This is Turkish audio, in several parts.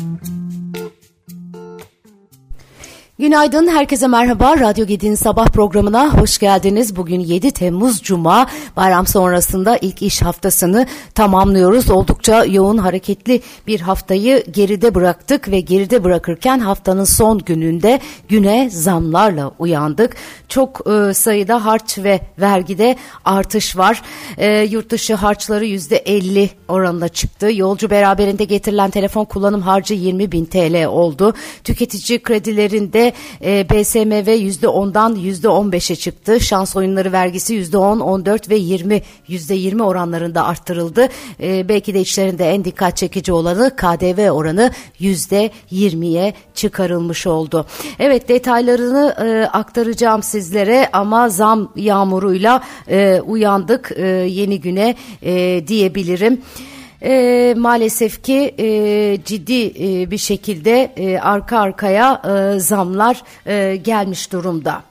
Mm-hmm. Günaydın, herkese merhaba. Radyo Gedi'nin sabah programına hoş geldiniz. Bugün 7 Temmuz Cuma, bayram sonrasında ilk iş haftasını tamamlıyoruz. Oldukça yoğun, hareketli bir haftayı geride bıraktık ve geride bırakırken haftanın son gününde güne zamlarla uyandık. Çok e, sayıda harç ve vergide artış var. E, yurt dışı harçları %50 oranında çıktı. Yolcu beraberinde getirilen telefon kullanım harcı 20 bin TL oldu. Tüketici kredilerinde e, BSMV %10'dan %15'e çıktı. Şans oyunları vergisi %10, 14 ve 20 %20 oranlarında arttırıldı. E, belki de içlerinde en dikkat çekici olanı KDV oranı %20'ye çıkarılmış oldu. Evet detaylarını e, aktaracağım sizlere ama zam yağmuruyla e, uyandık e, yeni güne e, diyebilirim e, maalesef ki e, ciddi e, bir şekilde e, arka arkaya e, zamlar e, gelmiş durumda.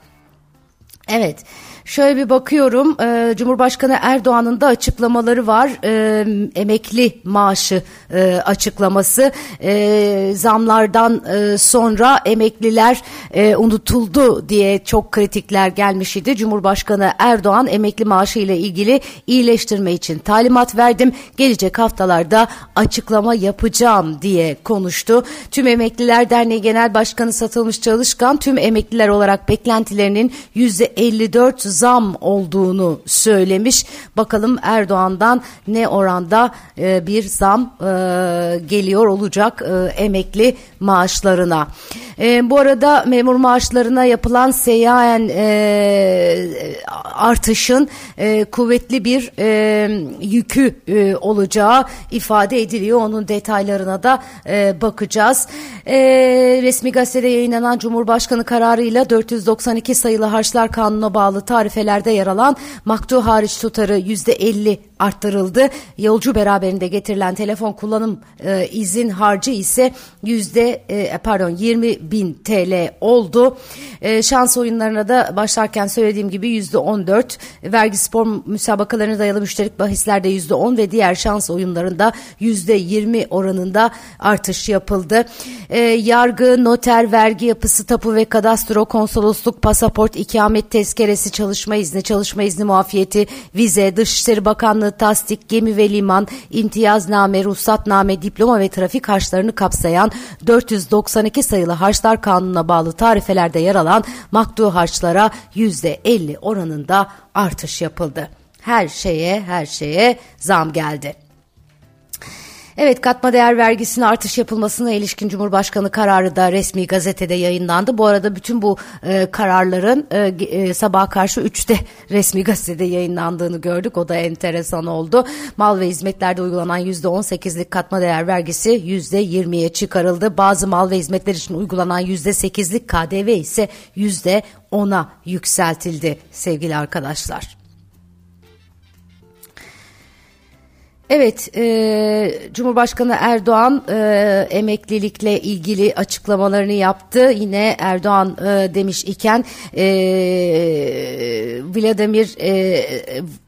Evet. Şöyle bir bakıyorum e, Cumhurbaşkanı Erdoğan'ın da açıklamaları var e, emekli maaşı e, açıklaması e, zamlardan e, sonra emekliler e, unutuldu diye çok kritikler gelmiş idi. Cumhurbaşkanı Erdoğan emekli maaşı ile ilgili iyileştirme için talimat verdim gelecek haftalarda açıklama yapacağım diye konuştu. Tüm Emekliler Derneği Genel Başkanı Satılmış Çalışkan tüm emekliler olarak beklentilerinin %54 zam olduğunu söylemiş. Bakalım Erdoğan'dan ne oranda e, bir zam e, geliyor olacak e, emekli maaşlarına. E, bu arada memur maaşlarına yapılan seyyahen e, artışın e, kuvvetli bir e, yükü e, olacağı ifade ediliyor. Onun detaylarına da e, bakacağız. E, resmi gazetede yayınlanan Cumhurbaşkanı kararıyla 492 sayılı harçlar kanuna bağlı tarifelerde yer alan maktu hariç tutarı %50 arttırıldı. Yolcu beraberinde getirilen telefon kullanım e, izin harcı ise yüzde e, pardon 20 bin TL oldu. E, şans oyunlarına da başlarken söylediğim gibi yüzde 14 vergi spor müsabakalarına dayalı müşterik bahislerde yüzde 10 ve diğer şans oyunlarında yüzde 20 oranında artış yapıldı. E, yargı, noter, vergi yapısı, tapu ve kadastro, konsolosluk, pasaport, ikamet tezkeresi, çalışma izni, çalışma izni muafiyeti, vize, Dışişleri Bakanlığı tasdik, gemi ve liman, imtiyazname, ruhsatname, diploma ve trafik harçlarını kapsayan 492 sayılı harçlar kanununa bağlı tarifelerde yer alan maktu harçlara %50 oranında artış yapıldı. Her şeye her şeye zam geldi. Evet katma değer vergisine artış yapılmasına ilişkin Cumhurbaşkanı kararı da resmi gazetede yayınlandı. Bu arada bütün bu e, kararların e, e, sabah karşı 3'te resmi gazetede yayınlandığını gördük. O da enteresan oldu. Mal ve hizmetlerde uygulanan %18'lik katma değer vergisi %20'ye çıkarıldı. Bazı mal ve hizmetler için uygulanan %8'lik KDV ise %10'a yükseltildi sevgili arkadaşlar. Evet, e, Cumhurbaşkanı Erdoğan e, emeklilikle ilgili açıklamalarını yaptı. Yine Erdoğan e, demiş iken e, Vladimir e,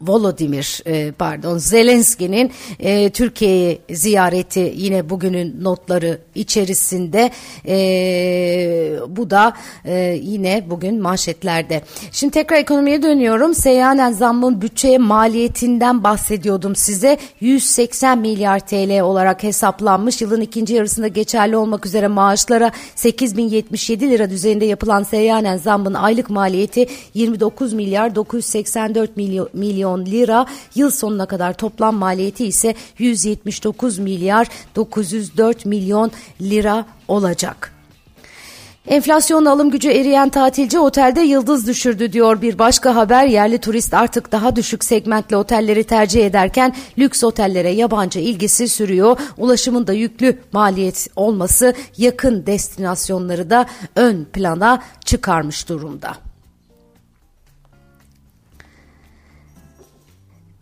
Volodymyr e, pardon Zelenski'nin e, Türkiye'yi ziyareti yine bugünün notları içerisinde. E, bu da e, yine bugün manşetlerde. Şimdi tekrar ekonomiye dönüyorum. Seyyanen zammın bütçeye maliyetinden bahsediyordum size. 180 milyar TL olarak hesaplanmış. Yılın ikinci yarısında geçerli olmak üzere maaşlara 8077 lira düzeyinde yapılan seyyanen zammın aylık maliyeti 29 milyar 984 milyon, milyon lira. Yıl sonuna kadar toplam maliyeti ise 179 milyar 904 milyon lira olacak. Enflasyon alım gücü eriyen tatilci otelde yıldız düşürdü diyor bir başka haber. Yerli turist artık daha düşük segmentli otelleri tercih ederken lüks otellere yabancı ilgisi sürüyor. Ulaşımın da yüklü maliyet olması yakın destinasyonları da ön plana çıkarmış durumda.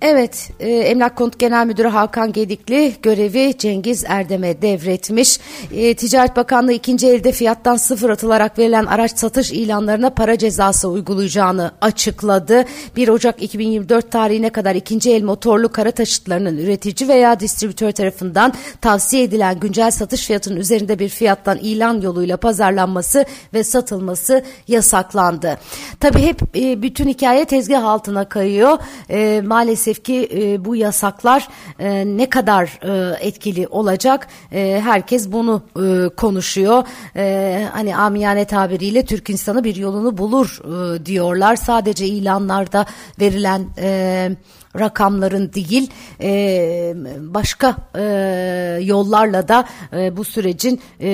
Evet, e, Emlak Konut Genel Müdürü Hakan Gedikli görevi Cengiz Erdem'e devretmiş. E, Ticaret Bakanlığı ikinci elde fiyattan sıfır atılarak verilen araç satış ilanlarına para cezası uygulayacağını açıkladı. 1 Ocak 2024 tarihine kadar ikinci el motorlu kara taşıtlarının üretici veya distribütör tarafından tavsiye edilen güncel satış fiyatının üzerinde bir fiyattan ilan yoluyla pazarlanması ve satılması yasaklandı. Tabii hep e, bütün hikaye tezgah altına kayıyor. E, maalesef maalesef ki e, bu yasaklar e, ne kadar e, etkili olacak e, herkes bunu e, konuşuyor. E, hani amiyane tabiriyle Türk insanı bir yolunu bulur e, diyorlar. Sadece ilanlarda verilen e, rakamların değil e, başka e, yollarla da e, bu sürecin e,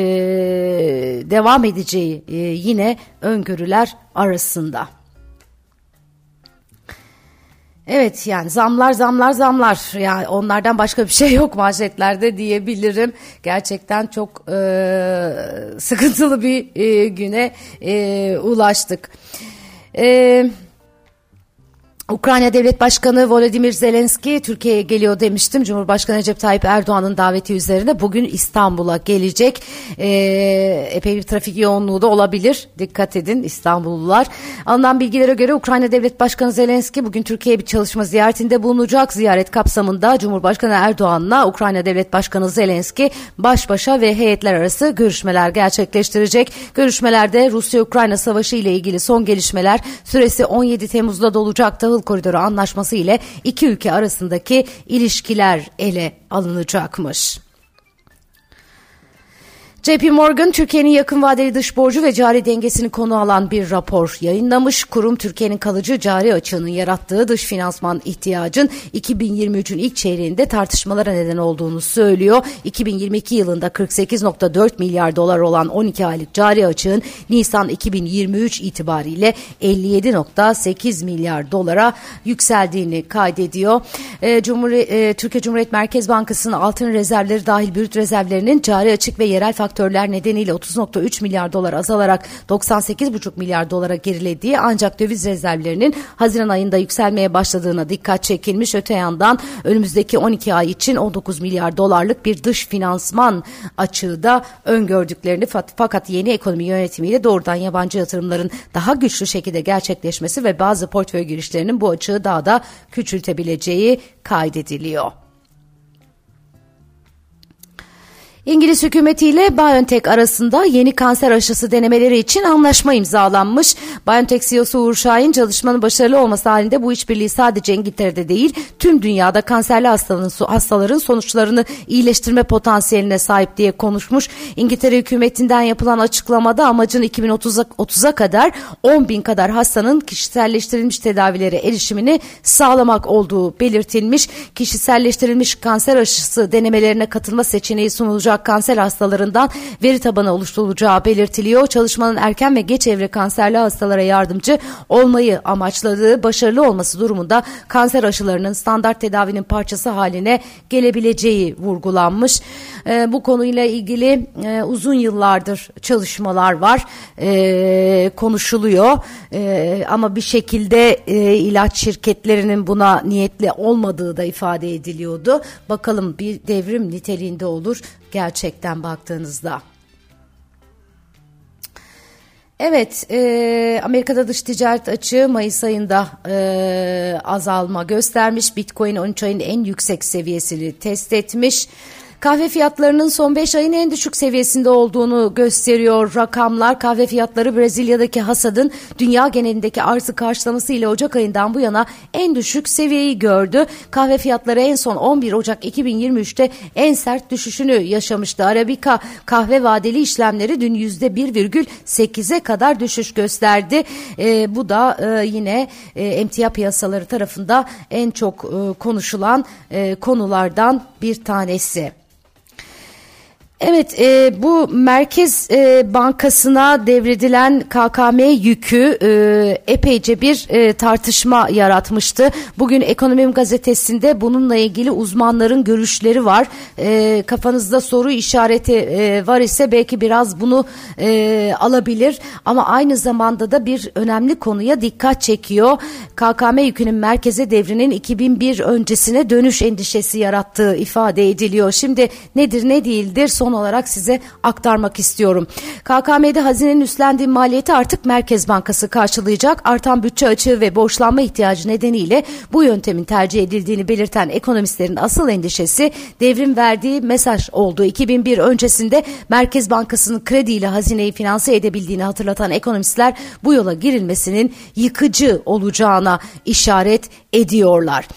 devam edeceği e, yine öngörüler arasında. Evet yani zamlar zamlar zamlar yani onlardan başka bir şey yok manşetlerde diyebilirim. Gerçekten çok e, sıkıntılı bir e, güne e, ulaştık. Evet. Ukrayna Devlet Başkanı Volodymyr Zelenski Türkiye'ye geliyor demiştim. Cumhurbaşkanı Recep Tayyip Erdoğan'ın daveti üzerine bugün İstanbul'a gelecek. Ee, epey bir trafik yoğunluğu da olabilir. Dikkat edin İstanbullular. Alınan bilgilere göre Ukrayna Devlet Başkanı Zelenski bugün Türkiye'ye bir çalışma ziyaretinde bulunacak. Ziyaret kapsamında Cumhurbaşkanı Erdoğan'la Ukrayna Devlet Başkanı Zelenski baş başa ve heyetler arası görüşmeler gerçekleştirecek. Görüşmelerde Rusya-Ukrayna savaşı ile ilgili son gelişmeler süresi 17 Temmuz'da dolacak Tahıl Koridoru Anlaşması ile iki ülke arasındaki ilişkiler ele alınacakmış. JP Morgan Türkiye'nin yakın vadeli dış borcu ve cari dengesini konu alan bir rapor yayınlamış. Kurum Türkiye'nin kalıcı cari açığının yarattığı dış finansman ihtiyacın 2023'ün ilk çeyreğinde tartışmalara neden olduğunu söylüyor. 2022 yılında 48.4 milyar dolar olan 12 aylık cari açığın Nisan 2023 itibariyle 57.8 milyar dolara yükseldiğini kaydediyor. E, Cumhuriyet, e, Türkiye Cumhuriyet Merkez Bankası'nın altın rezervleri dahil brüt rezervlerinin cari açık ve yerel faktör faktörler nedeniyle 30.3 milyar dolar azalarak 98.5 milyar dolara gerilediği ancak döviz rezervlerinin Haziran ayında yükselmeye başladığına dikkat çekilmiş. Öte yandan önümüzdeki 12 ay için 19 milyar dolarlık bir dış finansman açığı da öngördüklerini fakat yeni ekonomi yönetimiyle doğrudan yabancı yatırımların daha güçlü şekilde gerçekleşmesi ve bazı portföy girişlerinin bu açığı daha da küçültebileceği kaydediliyor. İngiliz hükümetiyle BioNTech arasında yeni kanser aşısı denemeleri için anlaşma imzalanmış. BioNTech CEO'su Uğur Şahin çalışmanın başarılı olması halinde bu işbirliği sadece İngiltere'de değil tüm dünyada kanserli hastaların, hastaların sonuçlarını iyileştirme potansiyeline sahip diye konuşmuş. İngiltere hükümetinden yapılan açıklamada amacın 2030'a 30'a kadar 10 bin kadar hastanın kişiselleştirilmiş tedavilere erişimini sağlamak olduğu belirtilmiş. Kişiselleştirilmiş kanser aşısı denemelerine katılma seçeneği sunulacak olarak kanser hastalarından veri tabanı oluşturulacağı belirtiliyor. Çalışmanın erken ve geç evre kanserli hastalara yardımcı olmayı amaçladığı başarılı olması durumunda kanser aşılarının standart tedavinin parçası haline gelebileceği vurgulanmış. E, bu konuyla ilgili e, uzun yıllardır çalışmalar var, e, konuşuluyor e, ama bir şekilde e, ilaç şirketlerinin buna niyetli olmadığı da ifade ediliyordu. Bakalım bir devrim niteliğinde olur gerçekten baktığınızda. Evet, e, Amerika'da dış ticaret açığı Mayıs ayında e, azalma göstermiş. Bitcoin 13 ayın en yüksek seviyesini test etmiş. Kahve fiyatlarının son 5 ayın en düşük seviyesinde olduğunu gösteriyor rakamlar. Kahve fiyatları Brezilya'daki hasadın dünya genelindeki arzı karşılaması ile Ocak ayından bu yana en düşük seviyeyi gördü. Kahve fiyatları en son 11 Ocak 2023'te en sert düşüşünü yaşamıştı. Arabica kahve vadeli işlemleri dün %1,8'e kadar düşüş gösterdi. E, bu da e, yine e, emtia piyasaları tarafında en çok e, konuşulan e, konulardan bir tanesi. Evet e, bu Merkez e, Bankası'na devredilen KKM yükü e, epeyce bir e, tartışma yaratmıştı. Bugün Ekonomim Gazetesi'nde bununla ilgili uzmanların görüşleri var. E, kafanızda soru işareti e, var ise belki biraz bunu e, alabilir. Ama aynı zamanda da bir önemli konuya dikkat çekiyor. KKM yükünün merkeze devrinin 2001 öncesine dönüş endişesi yarattığı ifade ediliyor. Şimdi nedir ne değildir? Son son olarak size aktarmak istiyorum. KKM'de hazinenin üstlendiği maliyeti artık Merkez Bankası karşılayacak. Artan bütçe açığı ve borçlanma ihtiyacı nedeniyle bu yöntemin tercih edildiğini belirten ekonomistlerin asıl endişesi devrim verdiği mesaj oldu. 2001 öncesinde Merkez Bankası'nın krediyle hazineyi finanse edebildiğini hatırlatan ekonomistler bu yola girilmesinin yıkıcı olacağına işaret ediyorlar.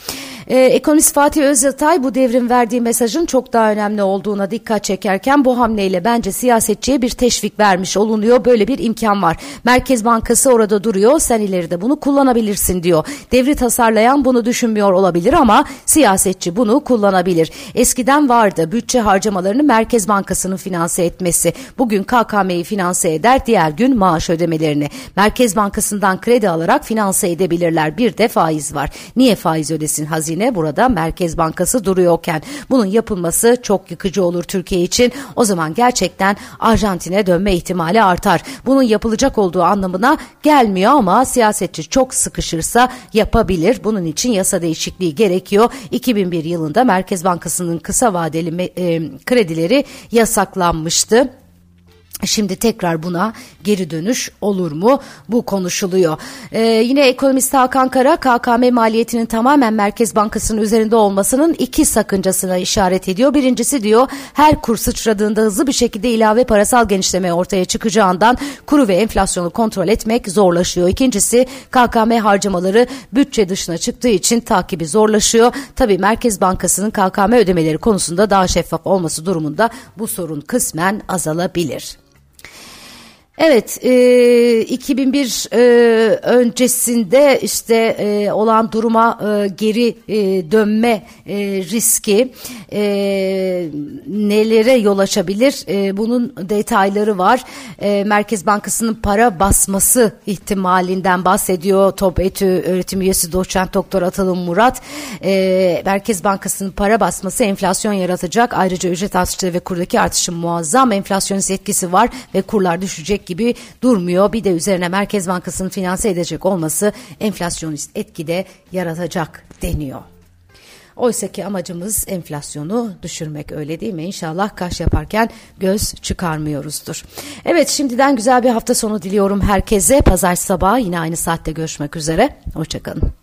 Ee, ekonomist Fatih Özyatay bu devrin verdiği mesajın çok daha önemli olduğuna dikkat çekerken bu hamleyle bence siyasetçiye bir teşvik vermiş olunuyor. Böyle bir imkan var. Merkez Bankası orada duruyor. Sen ileride bunu kullanabilirsin diyor. Devri tasarlayan bunu düşünmüyor olabilir ama siyasetçi bunu kullanabilir. Eskiden vardı bütçe harcamalarını Merkez Bankası'nın finanse etmesi. Bugün KKM'yi finanse eder, diğer gün maaş ödemelerini. Merkez Bankası'ndan kredi alarak finanse edebilirler. Bir de faiz var. Niye faiz ödesin hazine? Yine burada Merkez Bankası duruyorken bunun yapılması çok yıkıcı olur Türkiye için. O zaman gerçekten Arjantin'e dönme ihtimali artar. Bunun yapılacak olduğu anlamına gelmiyor ama siyasetçi çok sıkışırsa yapabilir. Bunun için yasa değişikliği gerekiyor. 2001 yılında Merkez Bankası'nın kısa vadeli e, kredileri yasaklanmıştı. Şimdi tekrar buna geri dönüş olur mu? Bu konuşuluyor. Ee, yine ekonomist Hakan Kara KKM maliyetinin tamamen Merkez Bankası'nın üzerinde olmasının iki sakıncasına işaret ediyor. Birincisi diyor her kur sıçradığında hızlı bir şekilde ilave parasal genişleme ortaya çıkacağından kuru ve enflasyonu kontrol etmek zorlaşıyor. İkincisi KKM harcamaları bütçe dışına çıktığı için takibi zorlaşıyor. Tabi Merkez Bankası'nın KKM ödemeleri konusunda daha şeffaf olması durumunda bu sorun kısmen azalabilir. Evet, e, 2001 e, öncesinde işte e, olan duruma e, geri e, dönme e, riski e, nelere yol açabilir? E, bunun detayları var. E, Merkez Bankası'nın para basması ihtimalinden bahsediyor. Top Etü öğretim üyesi doçent doktor Atalım Murat. E, Merkez Bankası'nın para basması enflasyon yaratacak. Ayrıca ücret artışları ve kurdaki artışın muazzam enflasyonist etkisi var ve kurlar düşecek gibi durmuyor. Bir de üzerine Merkez Bankası'nın finanse edecek olması enflasyonist etkide yaratacak deniyor. Oysa ki amacımız enflasyonu düşürmek öyle değil mi? İnşallah kaş yaparken göz çıkarmıyoruzdur. Evet şimdiden güzel bir hafta sonu diliyorum herkese. Pazar sabahı yine aynı saatte görüşmek üzere. Hoşçakalın.